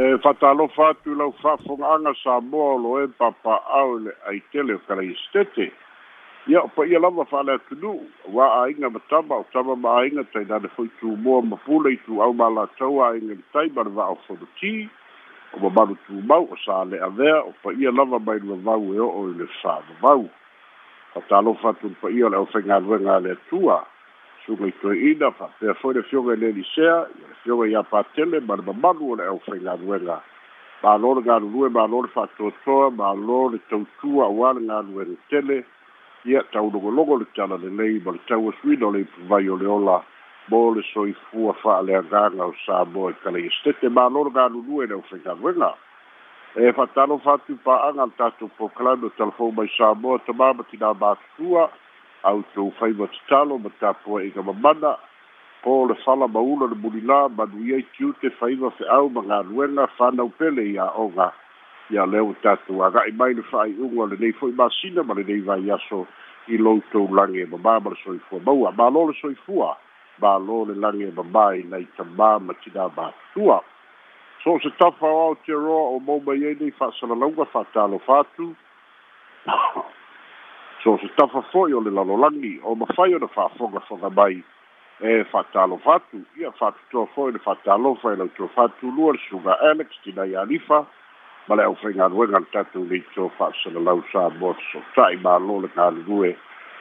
e fatalo fatu lau fafonga anga sa molo e papa au le aitele o kala istete ia pa ia lava fale atunu wa ainga mataba o tama ma ainga tai nane foi tu mua mapule i tu au mala tau a inga mtai bada vaa o fono ti o mamaru tu mau o sa le avea o pa ia lava mai lua vau e o o ile sa vau fatalo fatu pa ia le au fenga luenga le atua suga i toe ina faapea foi le fioga i le lisea ia le fioga e iā patele ma le mamalu o le au failaluega malo le galulue malo le faatoatoa malo le tautua auā le galuega tele ia taulogologo le tala lelei ma le tau asuina o le ipuvai o le ola mo le soifua fa'aleagaga o sa moa i e kalaiasetete malo le galulue i le au failaluega e faatalo faatupa'aga le tatou poklame o talafou mai sa moa tamā matinā matutua au tou fai ma tatalo ma tapua i ka mamana po le fala maula le mulila ma nui ai tiu te fai ma fe au ma ngā whanau pele i a onga i a leo tatu a gai mai le fai unga le nei fai masina ma le nei vai aso i loutou lange ma mā ma le soifua maua ma lo le soifua ma lo le lange ma mā i nei ta mā ma tina mā tua so se tafa o te roa o mou mai e nei fa sana launga fa talo fatu so se tafa fo'i o le lalolagi o mafai ona fa'afogafoga mai e fa'atalofa atu ia fa'atotoa fo'i le fa'atalofa e lautua fa'atulua le suga alex tinai alifa ma le ʻaufaigaluega le tatou leito fa'asalalau sa moa sota'i mālō le galulue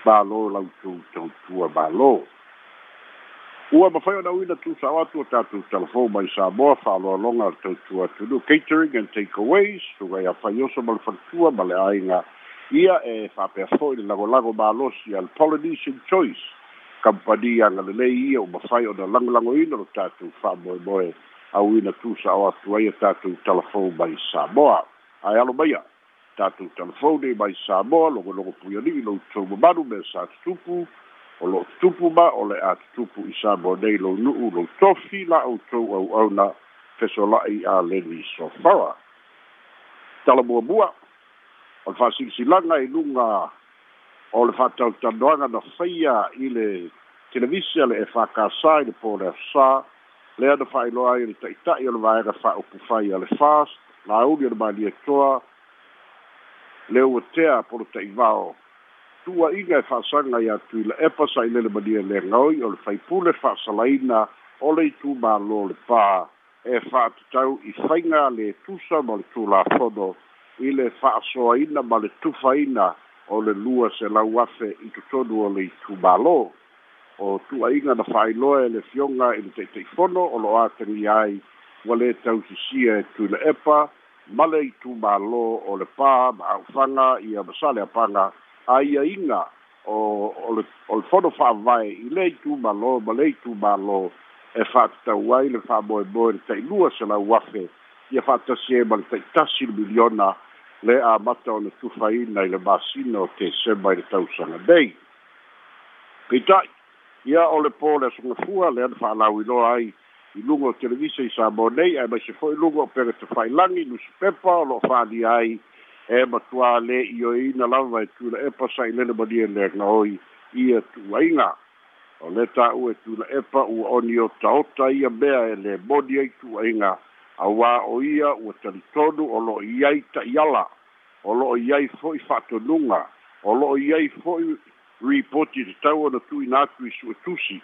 mālō lautou tautua mālō ua mafai ona uina tusao atu o tatou telefon mai sa moa fa'aloaloga le tautua atulu catering and take aways sugai afai oso ma le faletua ma le aiga Ia e whapea i le lagolago mālosi al Polynesian Choice, kampani a Galilei ia o mawhai o na langolango ina no tātou whamoemoe au ina tūsa o atu ai a tātou telefon mai Samoa. Ai alo maia, tātou telefoni mai Samoa, logo logo puiani i lau tau mamanu me sa tutupu, o lo tupu ma o le a tutupu i Samoa nei lau nuu lau tofi la au tau au au na fesola'i a leni sofara. Tala mua mua, o le fa'asilisilaga i luga o le fa'atautanoaga na faia i le televisa le e fakasā i le poleasosā lea na fa'ailoa ai le ta'ita'i o le vaega fa'aupu fai a le fas lauli o le maliatoa e le ua tea polo ta'ivao tua'iga e fa'asaga iā tui la epa sa'ile le mania e legaoi o le faipule fa'asalaina o le itumālō le pā e fa'atatau i faiga le tusa ma le tulafono i le fa'asoaina ma le tufaina o le lua se lau afe i totonu o le itumālō o tu'aiga na fa'ailoa e le fioga i le taʻitaʻifono o lo'o a ai ua lē tausisia e tuile epa ma le itumālō o le pā ma a'ufaga ia masale apaga a ia iga o o le o le fono fa'avae i le itumālō ma le itumālō e fa'atatau ai le fa'amoemoe le taʻilua se lau afe ia fa'atasi e ma le taʻitasi le miliona le a mata ona tufaina i le masina o te sema i le tausaga nei peita'i ia o le pō le asogafua le ana fa'alauiloa ai i luga o televisa i sa mo nei ae maise fo'i luga o pega tafailagi pepa o lo'o fa'alia ai e matuā lē ioeina lava e tula epa sa'ilele malie lega oi ia e tu'uaiga o le tā'ua e tula epa ua oni otaota ia mea e lē moni ai tu'uaiga auā o ia ua talitonu o loo iai ta'iala o loo iai fo'i fa'atonuga o loo iai fo'i repoti tatau ona tuina atu i suʻetusi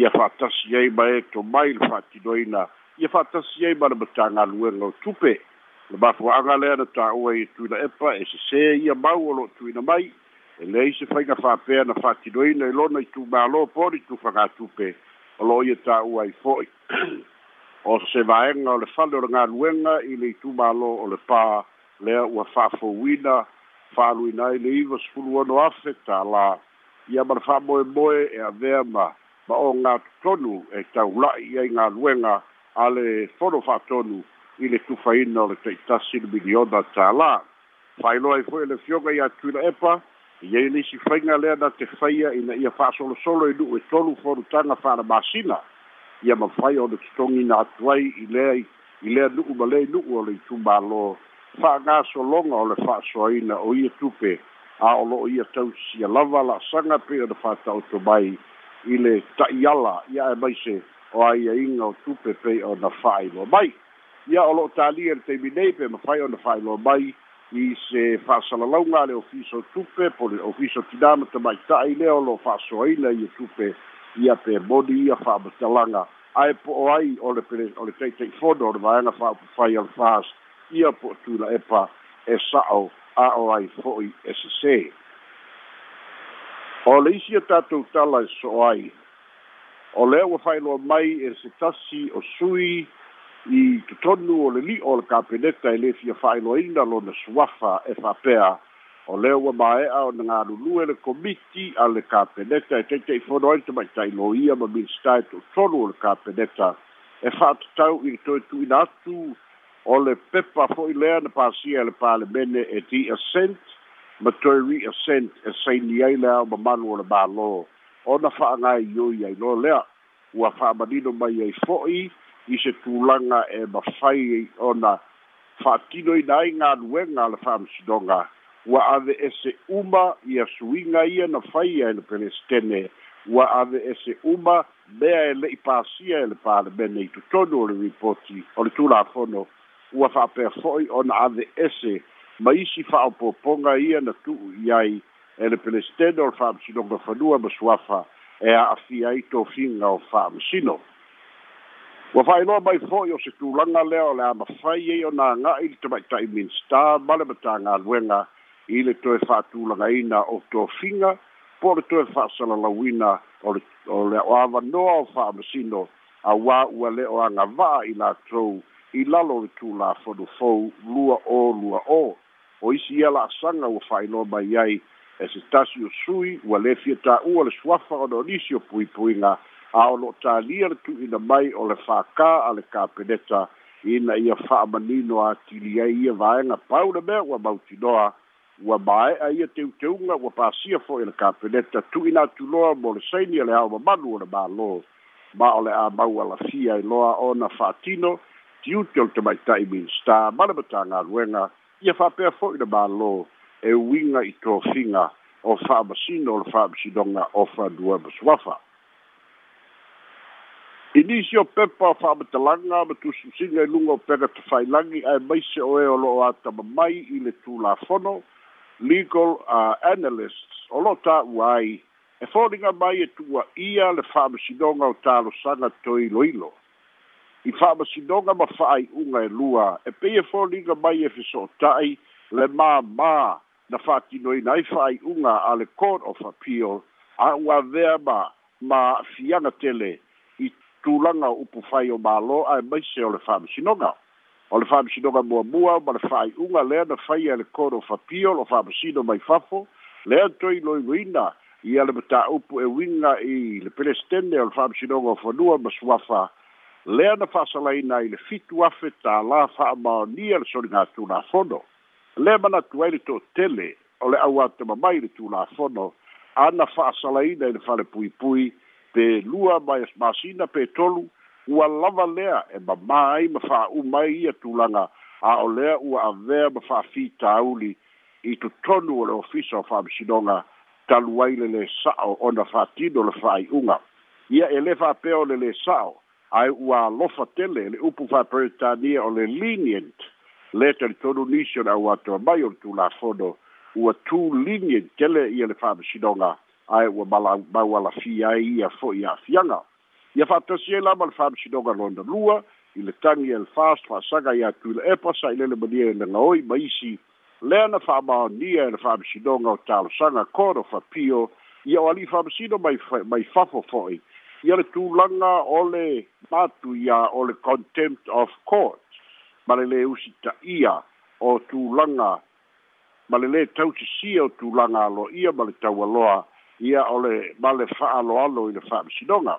ia fa'atasi ai e ma e tomai le fa'atinoina ia fa'atasi ai ma le matagaluega o tupe le mafua'aga lea na ta'ua ia tuina epa e sesē ia mau o loo tuina mai e leai se faiga fa'apea na fa'atinoina i e lona i tumālō poli tufagatupe o loo ia ta'ua ai fo'i o se vaenga o le fale o ngā luenga i le itumalo o le pā lea ua whafo wina whālu i nai le iwa sfulu ono afe tā la i a mara whamoe moe e a vea ma ma o ngā tonu e tau lai i a ngā luenga a le whono whatonu i le tufaina o le teitasi le miliona tā la whailoa i fwe le fionga i a tuina epa i e nisi whainga lea na te whaia i na ia whaasolo solo i nu e tolu whoru tanga whaara masina masina ia mafai o le kitogi na atu ai i lea i lea nu'u ma lē nu'u o le itumālō fa'agasologa o le fa'asoaina o ia tupe a o lo'o ia tausisia lava la'asaga pe ona fa'ataoto mai i le ta'iala ia e maise o aiaiga o tupe pei ona fa'ailoa mai ia o lo'o talia le taimi nei pe mafai ona fa'ailoa mai i se fa'asalalauga a le ofiso tupe po le ofiso tinā ma tamaita'i lea o lo'o fa'asoaina ia tupe ia pe moni ia fa'amatalaga ae po'o ai o le pele o le taʻitaʻi fono o le vaega fa'aupufai fire fast fas ia po tula epa e sa'o a o ai fo'i e sesē o le isi a tatou tala e so o ai o lea ua mai e se tasi o sui i totonu o le li'o o le kapeneta e lē fia lo lona suafa e fa'apea o le ua maea o nga lulu e le komiti a le kapeneta e teite i fono ai te mai tai loia ma minsta e tutonu o le kapeneta e fatu tau i le toi tui natu o le pepa fo i lea na pasia le pale mene e di ascent ma toi re ascent e sei ni ai lea o mamanu o le malo o na faa ngai yoi ai lo lea ua faa manino mai ai fo i i se tūlanga e mawhai ona whaatino i nai ngā nuenga le whaamsidonga. ave ese uma ia suiga ia na faia e le pelestene ua ave ese uma mea e le'i pasia e le palemene i totonu o le ripoti o le tulafono ua fa'apea fo'i ona ave ese ma isi fa'aopoopoga ia na tu'u i ai e le pelestene o le fa'amasinoga fanua ma suafa e a'afia ai tofiga o fa'amasino ua fa'ailoa mai fo'i o se tulaga lea o le a mafai ai ona aga'i le tamaita'i minsta ma le matagaluega i fatu toe fa'atulagaina o tofiga po le toe fa'asalalauina o le o avanoa o fa'amasino auā ua le o agava'a i latou i lalo le tulafonufou lua o lua o o isi ia la'asaga ua fa'ailoa mai ai e se tasi o sui ua lē fiata'ua le suafa o pui pui puipuiga a o lo'o tu le tu'uina mai o le fākā a le kapeneta ina ia fa'amanino a tili ai ia vaega pau le mea ua mautinoa ua mae a ia teuteuga ua pasia fo'i le kapeneta tu'ina atuloa mo le saini a le aomamalu o le mālō ma o le a mau alafia i loa ona fa'atino tiute o le tamaita'i minista ma le matagaluega ia fa'apea fo'i le mālō e uiga i tofiga o fa'amasino o le fa'amasinoga ofa dua masuafa inisi o pepa o fa'amatalaga ma tusiusiga i luga o pega tafailagi ae maise o e o lo'o atama mai i le tulafono legal uh, analysts o lo tāuā e foliga mai e tuaia le fa'amasinoga o talosaga toiloilo i fa'amasinoga ma fa'ai'uga e lua e pei e foliga mai e feso'ota'i le māmā na fa'atinoina ai fa'ai'uga a le court of appeal a auavea ma ma afiaga tele i tulaga upu fai o mālō ae maise o le fa'amasinoga o le faamasinoga muamua ma le fa'ai'uga lea na faia le koro fapio lo faamasino mai fafo lea toi loiloina ia le mataupu e uiga i le pelestene o le faamasinoga o fanua ma suafa lea na fa'asalaina i le fitu afe tālā fa'amaonia le soligatulafono lea manatu ai le to'otele o le auatamamai le tulafono ana fa'asalaina i le falepuipui pe lua mai masina pe tolu ua lava lea e mamā ai ma fa'aʻu mai ia tulaga a o lea ua avea ma fa'afitauli i totonu o le ofisa o fa'amasinoga talu ai le lē sa'o ona fa'atino le fa'ai'uga ia e lē fa'apea o le lē sa'o ae ua alofa tele le upu fa'aperetania o le lenient le talitonu nisi o le auatoa mai o le tulafono ua tu lenient tele ia le fa'amasinoga ae ua mala maualafia ai ia fo'i a'afiaga ia fa'atasia e lava le fa'amasinoga lona lua i le tagi e le fast fa'asaga iā tui le epa sa'ilele malia e lagaoi ma isi lea na fa'amaonia e le fa'amasinoga o talosaga koro fapio ia o ali'i fa'amasino mai mai fafo fo'i ia le tulaga o le matu ia o le contempt of court ma le lē usi ta'ia o tulaga ma le lē tausisia o tulaga aloia ma le taualoa ia o le ma le fa'aaloalo i le fa'amasinoga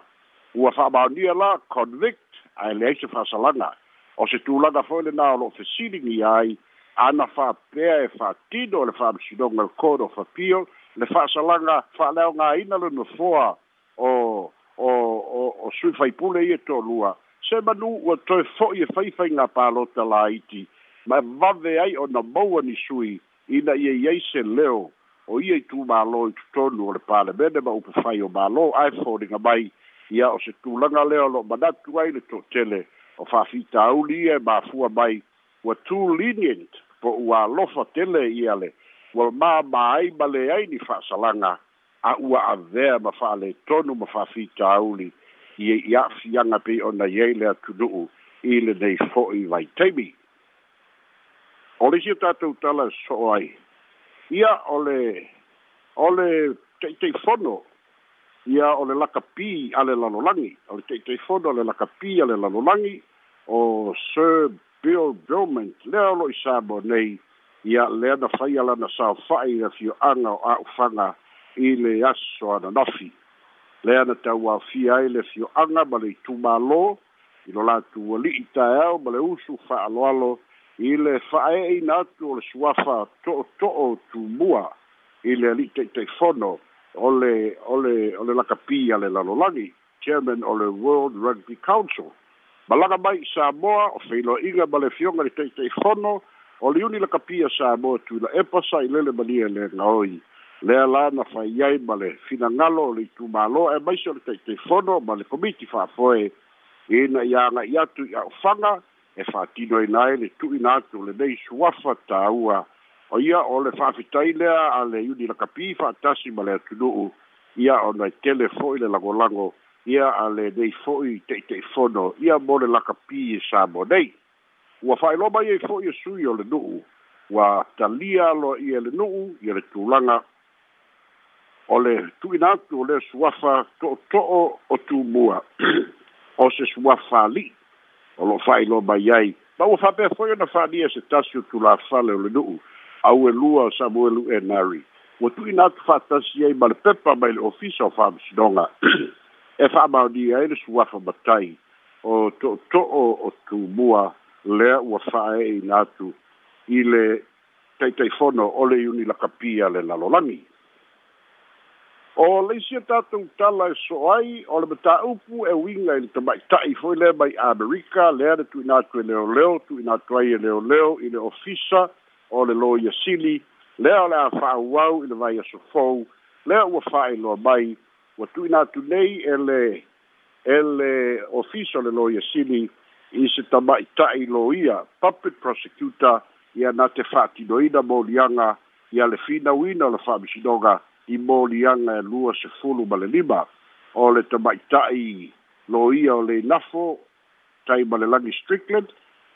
Ua whaamaonia la convict ai le aise whasalaga. O se tūlanga foile nā lo fesilingi ai ana whapea e whatino le whaamsidonga le of appeal, le whasalaga whaleo ngā ina luna foa o o o o sui whaipule i e lua. Se manu ua toe fo i e whaifai ngā pālota la iti. Ma vave ai o na maua ni sui ina i ye iaise leo o ia i tū mālo i tutonu o le pāle mene ma upe whai o ai fōringa mai. ia o se tulaga lea o loo manatu ai le toʻatele o faafiitauli ia e mafua mai ua tu lenient po ua alofa tele ia le ua mamā ai ma lē ai ni fa'asalaga a ua avea ma fa'alētonu ma faafiitauli ia i a'afiaga e pei ona i ai le atunu'u i lenei fo'i vaitaimi o le isi o tatou tala e so'o ai ia o le o le taʻitaʻifono ia o le lakapī a le lalolagi o le toʻitoʻifono a le lakapī a le lalolagi o sir bill bilment lea o lo'i samo nei ia lea na faia lana saofa'i le fio'aga o a'ufaga i le aso ananafi lea na tauāfia ai le fio'aga ma le itumālō i lo latou ali'i taeao ma le usu fa'aloalo i le fa'ae'eina atu o le suafa to'oto'o tumua i le ali'i ole ole ole la o le la a le lalolagi chairman o le world rugby council malaga mai samoa o feiloa'iga ma le fioga i taʻitaʻifono o le sa lakapia tu la e pasa i lele malia e le gaoi lea la na fai ai ma le finagalo o e le malo e maise o le taʻitaʻifono ma le komiti fa'afoe ina ia aga'i atu i a'ofaga e tino aina ai le tu'uina atu lenei suafa tāua o ia o le fa'afetai lea a le iuni lakapi fa'atasi ma le atunu'u ia o i tele fo'i le lagolago ia a lenei fo'i fono ia mo le lakapi e sa mo nei ua fa'ailoa mai ai fo'i e sui o le nu'u ua talia aloa ia e le nu'u ia e le tulaga o le tu'ina atu o le suafa to'oto'o o tumua o se suafa ali'i o lo'o fa'ailoa mai ai ma ua fa'apea fo'i ona fa'alia se tasi o tulafale o le nu'u au e lua Samuel e Nari. O tu ina tu fatasi e mal pepa mai le ofisa o fam sidonga. E fa maudi e le suwafa batai. O to to o tu mua lea ua fae i natu i le teiteifono o le iuni la kapia le lalolangi. O le isia tatou tala e soai o le mata upu e winga i le tamai tai foi le mai Amerika lea le tu ina tu e leo leo, tu ina tu e leo leo i le ofisa. o le loia sili lea o le a fa'auau i le vai asofou lea ua fa'ailoa mai ua tu'uina atu nei e le e le ofisa o le loia sili i se tama'ita'i lo ia puppet prosecutor ia na te fa'atinoina molianga ia le finauina o le fa'amasinoga i molianga e lua sefulu ma le lima o le tama'ita'i lo ia o le inafo tai ma le lagi strickland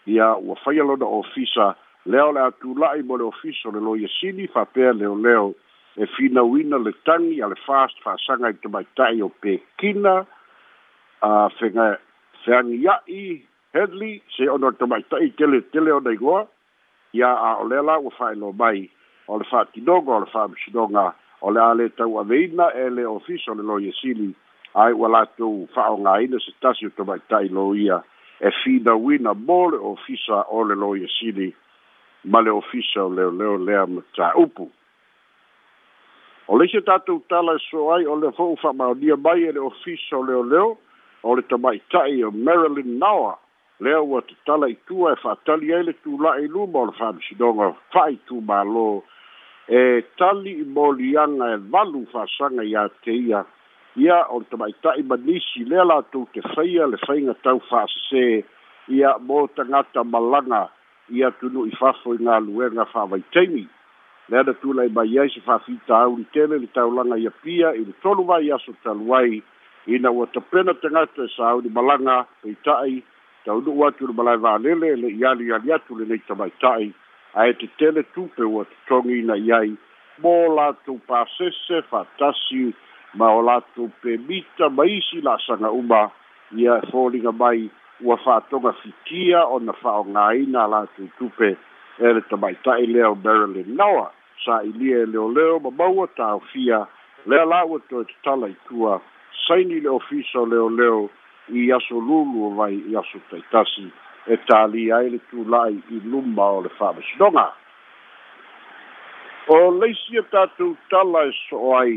ia ua faialona ofisa lea o le atula'i mo le ofiso le loiasili faapea leoleo e finauina le tagi a le fast fa'asaga i tamaita'i o pekina a fega feagia'i hedley se ona tamaita'i teletele ona igoa ia a o lea la ua fa'aelo mai o le fa'atinoga o le fa'amasinoga o le a lē tauaveina e le ofiso le loiasili ae ua latou fa'aogāina se tasi o tamaita'i lo e finauina mo le ofisa o le loiasili ma le ofisa o leoleo lea ma tāupu o le tatou tala e so ai o le fo'u fa'amaonia mai e le ofisa o leoleo o le tama'ita'i o marilyn nawa lea ua tatala itua e fa'atali ai le tula'i e luma o le fa'amasinoga fa'aitumālō e tali i moliaga e valu fa'asaga iā te ia ia o le tama'ita'i manisi lea latou te faia le faiga tau fa'asē ia mo tagata malaga ia tunu i fafo i ngā luenga whawaiteini. Lea da tūlai mai ai se whawhita au ni tēne ni taulanga ia pia i ni tolu mai aso taluai i na wata pena te ngata e sāu ni malanga e i tai tau nu watu ni malai vālele le i ali ali atu le neita mai tai a e te tele tūpe o te tongi na iai mō lātou pāsese whātasi ma o lātou pēmita maisi la sanga uma ia fōringa mai ua fa'atoga fikia ona fa'aogāina a latutupe e le tamaita'i e lea o marilyn noa sa'ilia e leoleo ma maua tāofia lea la ua toe tatala itua saini le ofisa o leoleo i aso lulu o vai i aso taitasi e tāli ai le tula'i i luma o le fa'amasinoga o leisi e tatou tala e so'o ai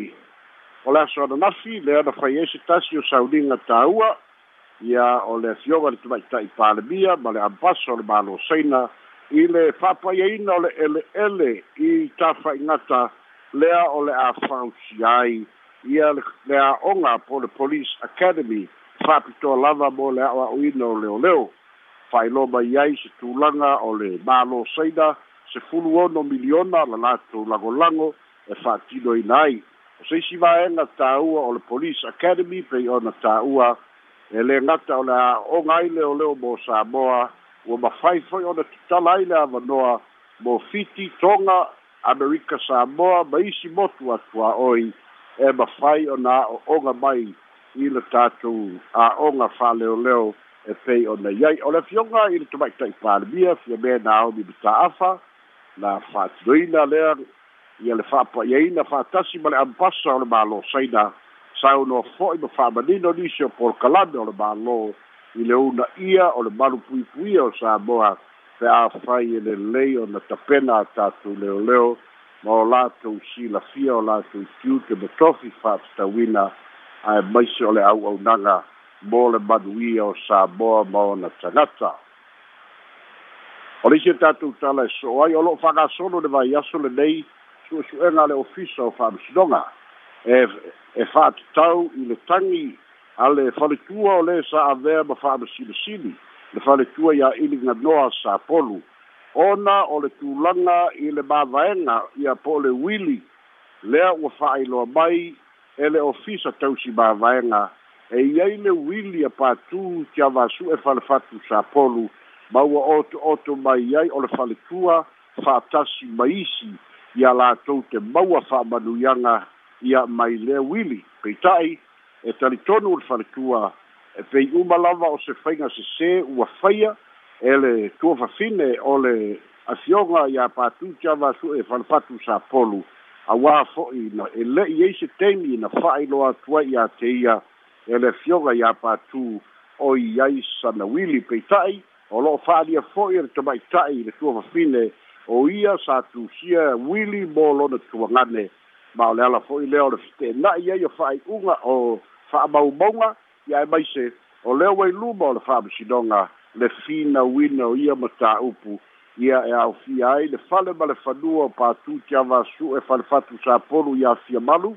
o le aso ananafi lea na fai ai e se tasi o sauliga tāua ia o le afioga le tumaʻitaʻi palemia ma le ampasa o le malosaina i le fa'apaiaina o le ele'ele i tafa'igata lea o le a fausi ai ia le a'oga po le police academy fa'apitoa lava mo le a'oa'oina o leoleo fa'ailoa mai ai se tulaga o le malosaina sefulu ono miliona la latou lagolago e fa'atinoina ai o se isi vaega tāua o le police academy pei ona tāua e le ngata o la o ngai le o leo mo Samoa o ma fai foi o na tala ai le avanoa mo Fiti, Tonga, Amerika Samoa ma isi motu atua oi e ma fai o na o onga mai i le tatu a onga wha leo leo e pei o na iai o le fionga i le tumaita i pārbia fia me na au mi bita afa na fatuina lea i le fapa iaina fatasi ma le ampasa o le malo saina saunoa fo'i ma fa'amanino nisi o polokalame o le mālō i le una ia o le malupuipuia o samoa fe'afai e lelei ona tapena a tatou leo ma o latou silafia o latou tiute ma tofi fa'atatauina ae maise o le au'aunaga mo le manuia o samoa ma ona tagata o le isi e tatou tala e so'o ai o lo'o fa'agasolo le vaiaso lenei su'esu'ega a le ofisa o fa'amasinoga e e fa tau i le tangi ale fale tua o le sa avea ma fa ma sili sili le fale tua ia ili nga noa sa polu ona o le tūlanga i le bavaenga i a pole wili lea ua fa ailoa mai e le ofisa tau si bavaenga e i aile wili a patu ki a vasu e fale fatu sa polu ma ua oto oto mai iai o le fale tua fa tasi maisi i a la tau te maua fa manuianga ia mai lea uili peita'i e talitonu o le faletua e pei'uma lava o se faiga sesē ua faia e le tuafafine o le afioga iā patu tiavasu'e falepatu sa polu auā fo'i na e le'i ai se taimi na fa'ailoa atu ai iā te ia e le afioga iā patu o i ai sanauili peita'i o lo'o fa'alia fo'i e le tama'ita'i i le tuafafine o ia sa tusia wili mo lona tuagane ma o le ala foʻi lea o le fetenaʻi ai o faaiʻuga o faamaumauga ia e maise o lea uai luma o le faamasinoga le finauina o ia ma taupu ia e aofia ai le fale ma le fanua o patu tiavasuʻu e falefatu sapolu ia afia malu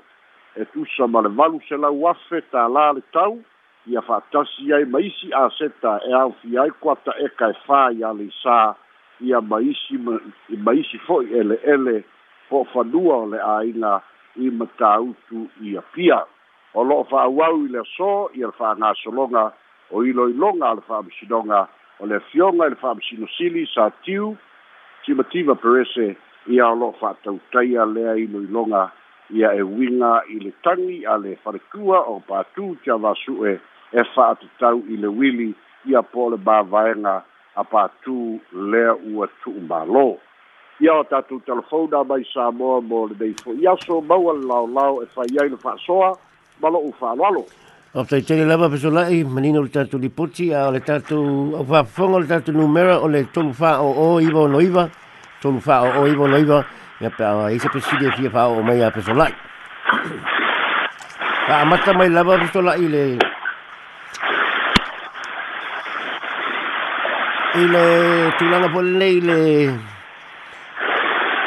e tusa ma le valu selau afe tālā le tau ia faatasi ai e e ma isi aseta e aofia ai kuataeka e fā ia le isā ia ma isi ma isi foʻi eleele fo'ofanua o le āiga i matautu ia pia o lo'o fa'auau i le asō ia le fa'agasologa o iloiloga a le fa'amasinoga o le afioga i le fa'amasinosili sa tiu timativa perese ia o lo'o fa'atautaia lea iloiloga ia e uiga i le tagi a le falekua o patū tiavasu'e e fa'atatau e i le wili ia po o le mavaega a patū lea ua tu'umālō ia o tatou telefona mai sa moa mo lenei foʻi aso maua le laolao e fai ai le faasoa ma loʻu faaloalo o taitele lava pesolaʻi manina o le tatou lipoti a o le tatou aufaafofoga o le tatou numera o le tolu faaoʻō iva ono iva tolu faaoʻō iva ono iva ia pe aa isa pesili e fia faaoʻō mai a pesolaʻi faamata mai lava pesolaʻi le i le tulaga foʻi lenei le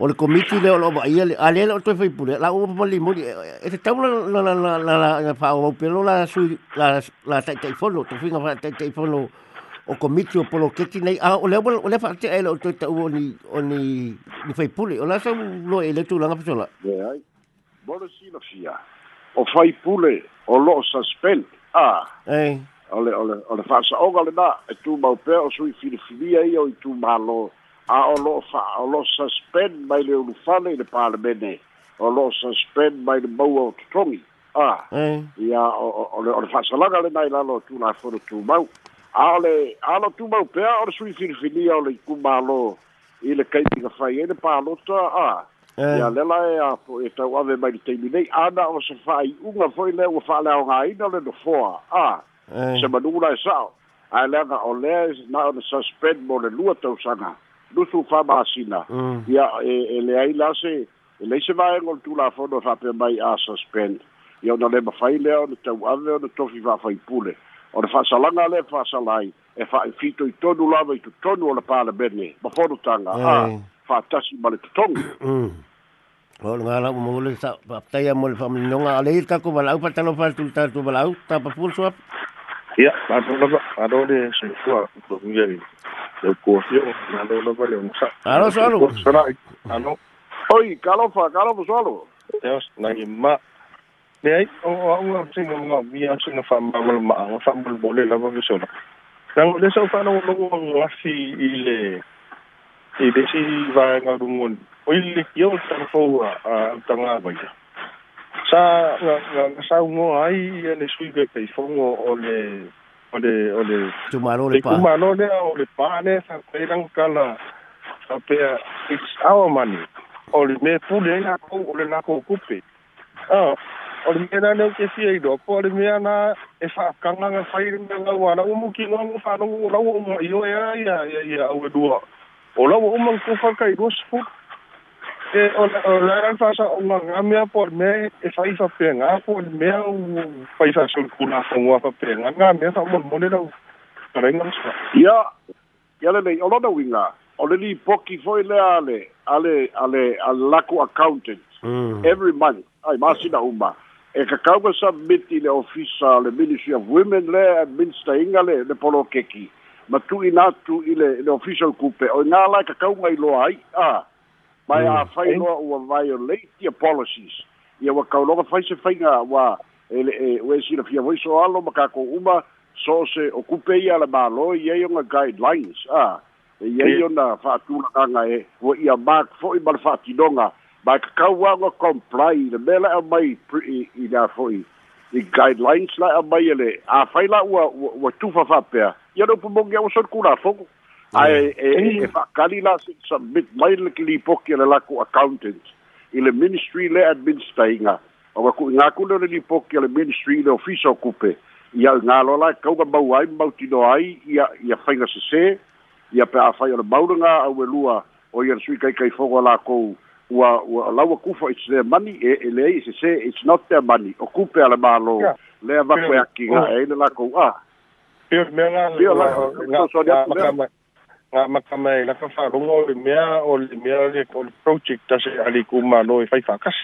o le komiti le o ba ia le ale le o toi fai pule la o pa le e te tau la la la la la fa o pelo la su la la tai tai fono to finga fa tai tai fono o komiti o polo keti nei a o le o le fa te ele o toi tau o ni o ni ni fai pule o la sa lo ele tu langa pitola e ai bolo si la fia o fai pule o lo suspend a ei ole ole ole fa sa o gale na e tu mau pe o sui fili fili ai o tu malo a o lo fa lo suspend bij de ulufale i le palemene o lo suspend bij de maua ah. o ah a ia o le fa'asalaga lenai lalo tulafolo tumau a le a lo tumau pea o le sui filifilia o le ikumālō i le kaitiga fai ai le palota a ia lela e a po e tauave mai le taimi nei ana o se fa'ai'uga foi lea ua fa'aleaogāina o le nofoa a se manugu la e sa'o ae leaga o na o suspend mo le lua lusu fa'amasina ia mm. e, e leai lase e lei se vaega o le tulafono e fa'apea mai a suspend ia ona le mafai lea ona tauave ona tofi fa'afaipule e e o le fa'asalaga lea fa'asala ai e fa'afitoitonu lava i totonu o le palemene ma fonotaga a fa'atasi ma le totogi mm. o le gala'u maule fa'apetai amo le fa'amalinoga a lei le kako valaau fa'atalofa le tulutatu valaau tapafulu suapa ia latou lava alole soifua tokuia Naloko le onk sape ou kwen faut. Hano, zon. Oi, kalop fa kalop zon. 義 conten mikilanmaned. Annanme nanounde or yon donde di� 感覺 nou. Kasteng e mangello yon. S96 bitwane onj tiene yeah anjANI nen ole ole cuma lo le pa cuma lo le o le pa ne sa kala sa pe it's our money me pu le na ko ah o me na le ke si ai do me na e fa kanga na o mu ki no mu fa no ra o mo yo ya kai do e ona o lara fa sa o nga me a por me e fa isa penga po me a o fa isa sul kuna fo mo fa penga nga me sa mo mole na para nga sa ya ya le o lo da winga o le li poki fo le ale ale ale al lako accountant mm. every month ai ma si na uma e ka ka ko sa miti le ofisa le ministry of women le minister ingale le polo keki ma tu inatu ile le official coupe o nga la ka ka ngai lo ai ah mai mm. a fai no o violate your policies ia wa kau loga fai se fai nga wa ele e we e, si na fia voiso alo maka ko uma so se okupe ia la malo ia yo nga guidelines a e ia yo na fa tu na nga e wo ia mak fo i bal fa ti donga ba ka kau wa nga comply the bela of my pretty i da fo i the guidelines la a mai ele a fai la wa wa tu fa fa pe ia no pu mo ngia wo so ku la fo ai e e fa kalila submit mai le ki poki le lako accountant i le ministry le administrator o ko nga ko le li poki le ministry le official kupe ia nga lo la ka ba bau ai bau ti do ai ia ia fa nga se se ia pe a fa ia bau nga a we lua o ia sui kai kai fogo la ko wa wa la wa kufa it's their money e le se se it's not their money o kupe ala ba lo le va ko ya ki nga e le la ko a Yeah, man, I'm not sure nga makama e la ka fa rongo le mea o le mea le ko le project ta se ali ku ma lo e fai fa kas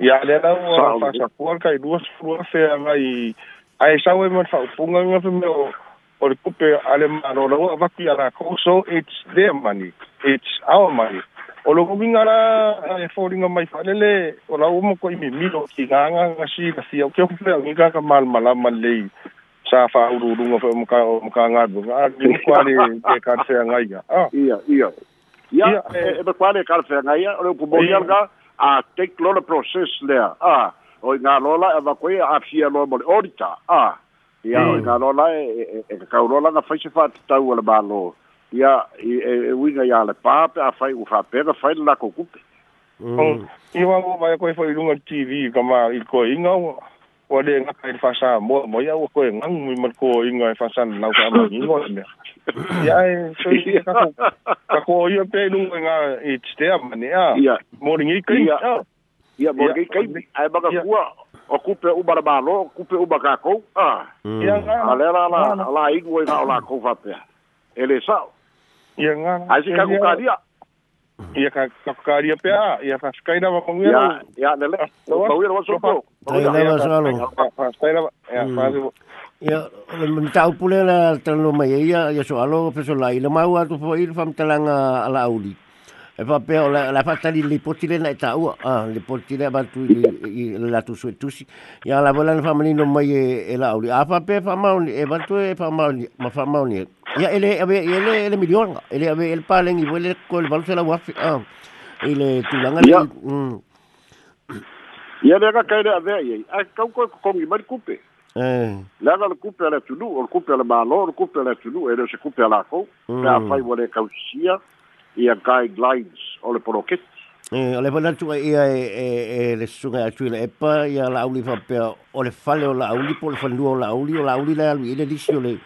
ya le la o fa sa ku al kai duas flua fe nga i a e sawe man fa punga nga fe me o o le kupe ale ma lo lo va ki ara ko so it's their money it's our money o lo ko binga la e fo ringa mai fa le o la o mo ko i mi mi lo ki nga nga nga si ka si o ke o fe nga ka mal mala mal le sa fa uru uru ngo fo ka mo ka nga bu ah, ga ki kwali ke ka se nga ya ah. ia ia ia e be e, kwali ka se nga ya ro pu bo ya ga a te klo le proses le a o nga lo la e ba ko ya e, a fi ya lo mo orita a ia mm. o nga lo la e ka uru la nga fa se fa ta u le ba lo ia e e wi nga ya le pa pe a fa u fa pe ga fa la ko ku Mm. Oh, Iwa mo ba ko fo ilunga TV kama il ko inga wa le nga kai fa sa mo mo ya wo ko ngang mi mal ko i nga fa san na ka ni ngo me ya e so i ka ko ka ko i pe lu e nga i ste a mane ya mo ni ngi kai ya ya mo ngi kai ai e ba ka ku o ku pe u ba ba lo ku pe u ba ka ko a mm. ya nga ale la la la i ngo na la ko fa pe ele sa ya nga ai e ka ku ka dia Mhm. Ia ka kakakaria pea, ia ka skaina wa kongia. Ia, ia, nele. Pauia wa sopo. Pauia wa sopo. Ia, mm. ia, Ia, me tau pule la tanu mai ia, ia so alo, peso la ila mau atu po il fam talanga ala auli. E va pe la, la fatali hein. bah, le potile na ta ua, ah, le potile ba tu i, la tu so tusi. Ya la volan family no mai e, e la uli. A pa pe fa mauni e ba tu e fa mauni, ma fa mauni. Ya ele ele ele ele milion, ele ave el palen i vole col valse la wafi. Ah. Ele tu langa ni. Mm. Ya le ka kaile ave ai. A ka ko ko mi mal coupe. Eh. La la coupe la tulu, or coupe la malo, or coupe la tulu, ele se coupe ala ko. Mm. Pa fa vole kausia. ia guidelines o le poloketi. E, o le mana tunga ia e, e, e le atu le epa, ia la auli whapea o fale o la auli, po le whanua o la auli, o la auli le alwi, ile nisi o le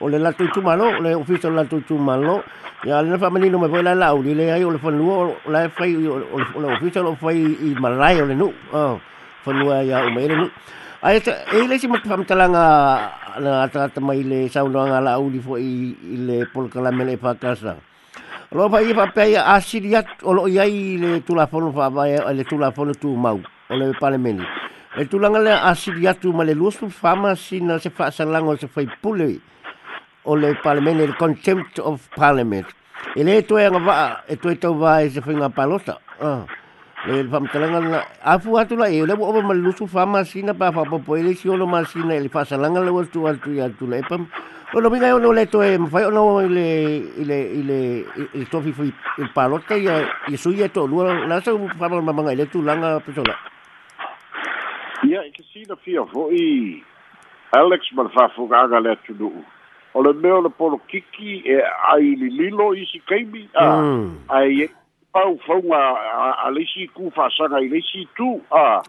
o le lato tu malo, o le ofisa lato tu malo, ia le na whamanino me voila la auli, le ai o le o la fai o le ofisa o fai i malai o le nu, whanua ia o meire nu. Ai, e le si matu whamtalanga na ata mai le saunoanga la uli fo i le polkalamele whakasa. kasa. Lo pa i pa pe a siria o lo ia i le tula fono fa vai le tula fono tu mau o le parlamenti. E tu langa le a siria tu ma le lusu fama sina se fa salango se fai pulei o le parlamenti le contempt of parliament. E le tu e nga va e tu e tau va e se fai nga palota. Le fa mtalanga na a fu atu la e le o ma le lusu fama sina pa fa popo e le si o lo ma sina e le fa salanga le wasu atu ya tu le pam. O no vinga no le to e mafai o no le le le e to fi fi il palote ya e su ye to lu la sa u fa ma manga le tu langa pesola. Ya e kisi na fi o i Alex mar fa fu ga le tu du. O le meo le polo kiki e ai li lilo i si kaimi a mm. ai e pau fonga a le si ku fa sa ga le si tu a.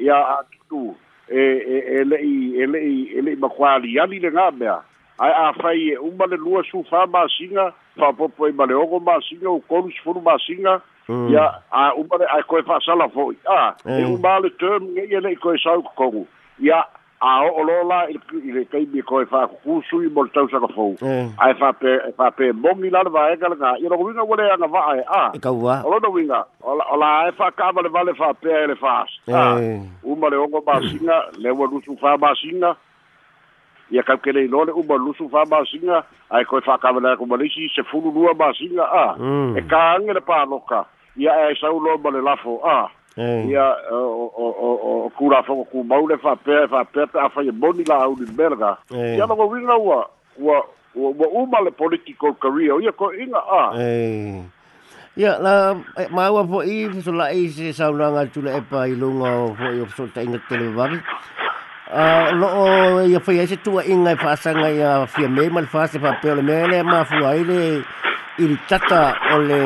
Ya a tu e e e le e le e le ma kwali ya li le nga mea ae afai e uma le lua sufā masiga faapopo ai ma le ogo masiga ukolu sifulu masiga mm. ia a uma le ae koe fa'asala fo'i a e mm. uma le term geia le'i koe sau kokogu ia a o'o lo la i le taimi e koe fa'akukū sui mo le tausaga fou mm. ae fape e fape e momi la le vaega lega ia logouiga ua leaga va'a e a kaua o lona uiga o la e fa'aka'avalevale fapea e le fas a uma le ogo masiga le ua lusufā masiga ia kaukele ilole uba lusu fa ba ai ko masiga ae koe faakavalea komalisi sefulu lua ba singa a mm. e kaage le paloka ia ae saulo ma le lafo a ia o o o kulafogo kumau le fa e fa pe afaia moni laauli belga ia logowiga ua wa ua uma le political career o ia ko koeiga a ia la mawa e, i maua foʻi fesolaʻi se saunaga tuleepa i luga foʻi o fesoletaʻiga teleavavi Ah, lo o ia foi ese tua inga fasa e nga ia fia me mal fasa pa pe le mele ma fu ai le il tata o le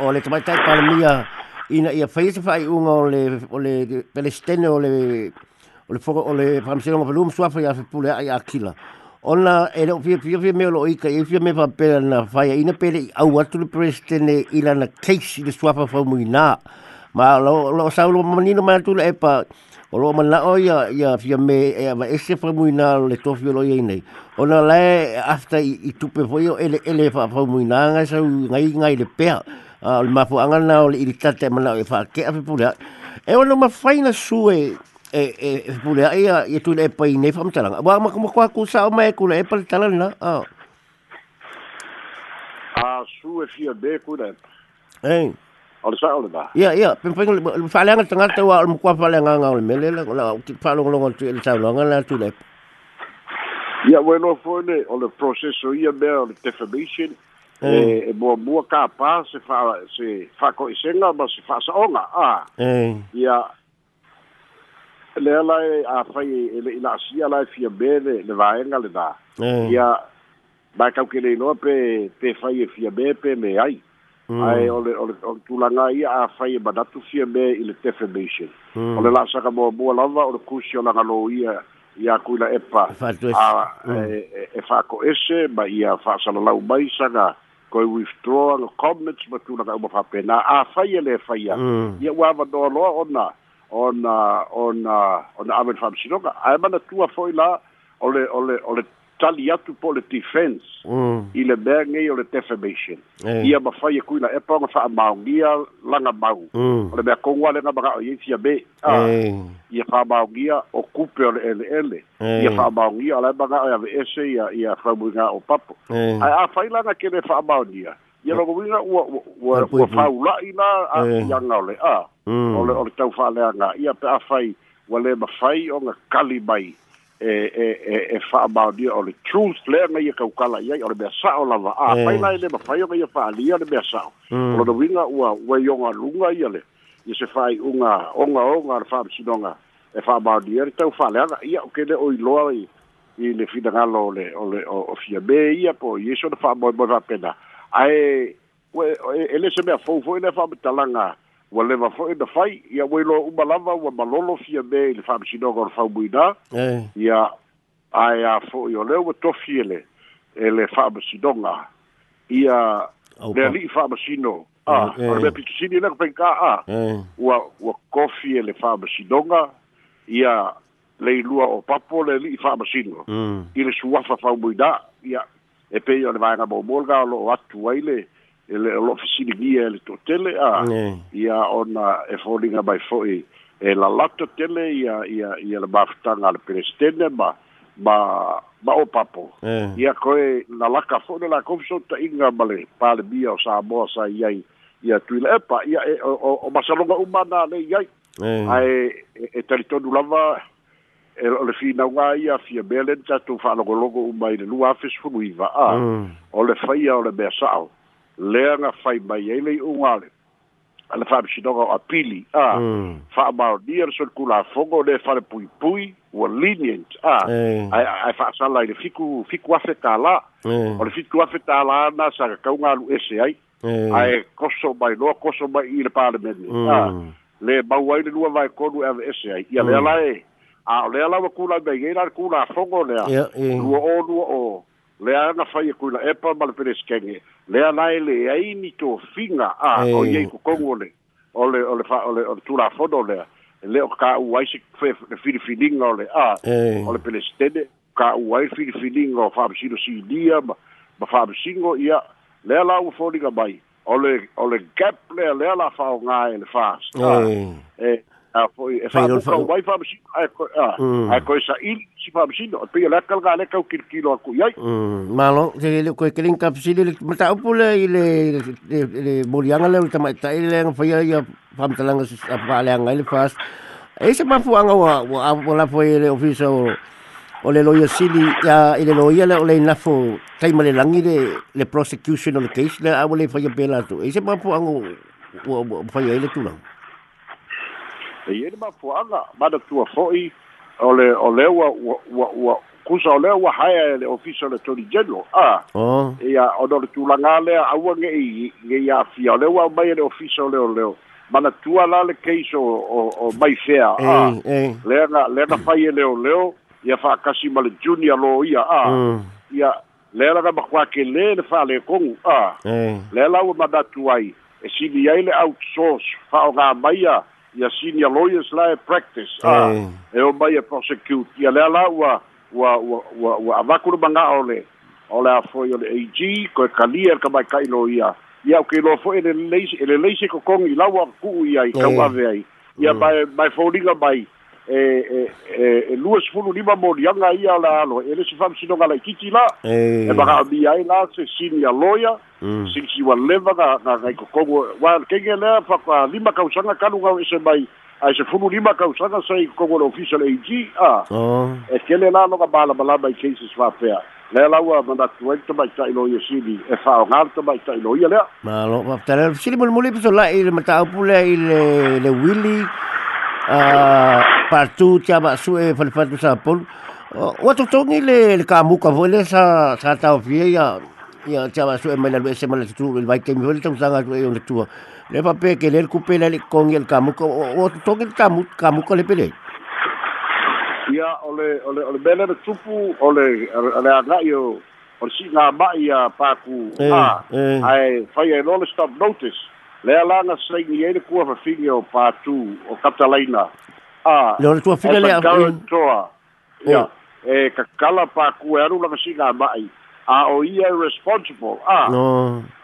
o tai pa mia ina ia foi ese fai un ole ole o ole ole o ole o le foro o le famsero o volume sua foi a pula ia aquila ona ele o fia fia me lo ika e fia me pa pe na faia ina pele au atu le palestine ila na case le sua fa fa muina ma lo lo sa lo manino ma tu le pa o lo mana o ya ia fia me e va ese fa mui na le tofi lo ia nei o na le afta i, i tupe fo yo ele ele fa fa mui na nga sa ngai ngai le pe a le mafu anga na o le i tate e mana o e fa ke afi pula e o no ma faina sue e e e pule e ai ia e ia tu le pai nei fam talanga wa ma kuma kwa ku sa o mai ku le pai talanga a a sue fia be ku le ei o le sao le ba. Ia, ia, pimpinga, le whaleanga tangata wa le mkua whaleanga ngā o le mele, la, la, ti whalonga longa tui le tau longa, la, tui le. Ia, wei no fone, o le proceso ia mea, o le defamation, eh. e, e mua mua ka pā, se wha, se wha koi senga, ma se wha saonga, a. Eh. Ia, le ala e a whai, e, e le inasia lai fia mele, le vaenga le da. Eh. Ia, mai kau ke le inoa pe, te whai e fia mele, pe me ai. Ia, mm. ai ole ole ole tulanga ia a fai e badatu fia me i le defamation mm. ole la saka mo bua lava ole kusi ola galo ia ia kuila epa e a, mm. e, e, e fako ese ma ia fa sala lau mai saka koi withdrawal comments ma tulanga uma fa pena a fai e le fai mm. ia ua ava doa loa ona ona ona ona amen fam sinoka ai mana tua foi la ole ole ole tali atu po le defense mm. i le mea ngei o le defamation. Yeah. Ia mawhai e kuina e pao ngafaa maungia langa mau. Mm. O le mea kongua le ngamaka o yei fia me. Yeah. Eh. Ia faa maungia o kupe o le ele ele. Yeah. Ia faa maungia o le mga o yave ese ia, ia whaumuinga o papo. Eh. Ai yeah. a whai langa ke le faa maungia. Ia yeah. rongoinga ua, ua, ua, ua whau lai la a yeah. ianga o le a. Mm. O le, o le tau whaalea ngā. Ia pe a whai wale mawhai o ngakali mai. Mm e e e e fa about the or the truth e le me ye kau kala ye or be sa o la va a pa ina le ma fa ye ye fa ali le be sa o lo winga u a we yo nga lu ye le ye se fa i unga onga onga ar fa si donga e fa about the er tau fa le ya o ke le o i lo ai i le fi da galo le o le o fia be ia po ye so de fa mo mo va pena ai we ele e se me fo fo ne fa talanga langa ua leva fo'i e na fai ia ua iloa uma lava ua malolo fia me i le fa'amasinoga o le faumuina ia ae a fo'i o lea ua tofi ele e le fa'amasinoga e ia le ali'i fa'amasino ale mea pitusini leko peika a ua ua kofi e le fa'amasinoga ia le ilua o papo le ali'i fa'amasino mm. i le suafa faumuina ia e pei o le vaega maumolga o lo'o atu ai le ele lo fisili via le totele a ia ona e folinga by foi e la lato tele ia ia ia la bafta na le prestene ba ba ba o papo ia koe la la ka fona la kofso ta inga male pale bia o sa bo sa ia ia tu le pa ia o o masalonga umana le ia ai e, e talito du lava e le fina wa ia fia belen ta tu fa lo lo umai le lua fes fu lui va a mm. o le faia o le besao lea nga fai mai ai e lei o ngale ala fa bi shidoga a pili a fa ba dir sul kula fogo de fa pui pui o lenient a eh. ai ai fa sa lai fiku fiku afe tala eh. o le fiku afe tala na sa ka un alu ese ai eh. ai koso mai no koso mai ile pa le men a mm. le ba wai le lua vai kodu ave ese ai ia le mm. ala e a le ala kula be ye na kula fogo le a o o E le ana fai ku la epa mal pereskenge le ana ile ai ni to finga a o ye ku kongole ole ole fa ole o tura fodo le le o ka uai si fe fili filinga ole a ole pelestede ka uai fili filinga o fa bisilo si dia ma ma fa bisingo ia le ala u fodi ga bai ole ole gap e le le ala fa o ngai le fast e a foi e fa ko mai fa machine ai il si fa machine o pe la kilo ko malo je le ko kelin kapsile le mata opule ile le bolianga le tama ta ile nga fa ya fam talanga apa le nga ile fast e se ma fuanga wa wa la foi le ofiso o le loia sili ya ile loya le ole nafo kai male langi le le prosecution o le case le a le fa ya bela tu e se ma fuanga wa fa ya ile tulang ai ai mafuaaga manatua fo'i o le o le ua ua ua kusa o lea ua haea e le ofisa o le tony general a ia ona o le tulaga lea aua ge'i ge'i afia o le ua mai e le ofisa o le leo manatua la le case o o o mai fea a lea ga lea ga fai e leoleo ia fa'akasi ma le junior lo ia a mm. ia lea laga makuā kelē le fa'alekogu e a lea la ua manatua ai e sili ai le outsource fa'aogā mai a ia senior lawyers la practice ah, eh, oh, a e o mai e prosecute ia lea la ua ua ua ua avaku le maga'a o le o le afoi o le ag koe kalia le kamaika'i lo ia ia fo'i i kauave ai ia mae mae foliga mai e eh, e eh, e eh, lua sefulu lima moliaga ia la alo e lesi faamasinoga laitiiti la e makaʻamia ai la se sinia loia mm. silisiua leva ga ga gai kokogu ua kege lea fakalima kausaga kaluga ese mai ae sefulu lima kausaga sai kokogu le official ag a oh. e kele la loga malamalama i cases faapea lea laua manatu ai le tamaitaʻi lo ia sili e faaogā le tamaitaʻi lo ia lea malo faafetalea sili mulimuli pesolai i le mataupu lea i le le wili patu te amasu e fal sa polu. Ua ni le kamuka vole sa sa tau ya ya ya te amasu e maila lue se maila tutu il vai kemi vole tau sanga tu e yonga tu Le pe ke le kupela le kongi el kamuka ua totongi le kamuka le pele. ya ole ole ole bele le tupu ole ole anga io ole si nga ba ya paku a eh, ai ah, eh. fai e le stop notice le ala na sai ni ele ku ava fingi o patu o katalaina a le ora tua e fina le ava ya e ka kala pa ku eru la masi na mai a o ia e responsible a no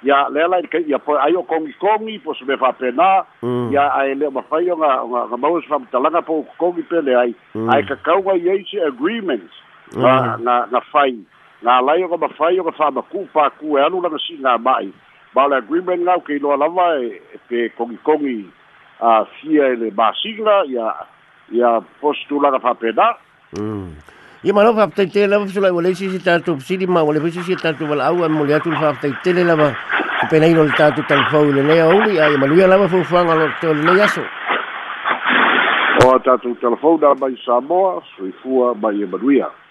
ya le ala ke ya po ai o kongi kongi po se me fa pena ya a ele ma fai o nga nga nga mau se fa talanga po kongi pele ai mm. ai ka kau wa ye se agreements na na fai na lai o ma fai o ka fa ma ku pa ku eru la masi na mai Bale agreement ngau ke ilo alawa e, e pe kongi kongi a uh, fia ele ba sigla ya ya postula da fapeda. Mm. I mano fa te te la fusula e wale si si ta tu si di ma wale fusi si ta tu wala au an mulia tu fa te te le la ku pe nei lo ta tu tan fo le le au li ai manu ya la fu fu ngalo te le le yaso. O ta tu tan fo da ba i sa mo su i fu ba i manu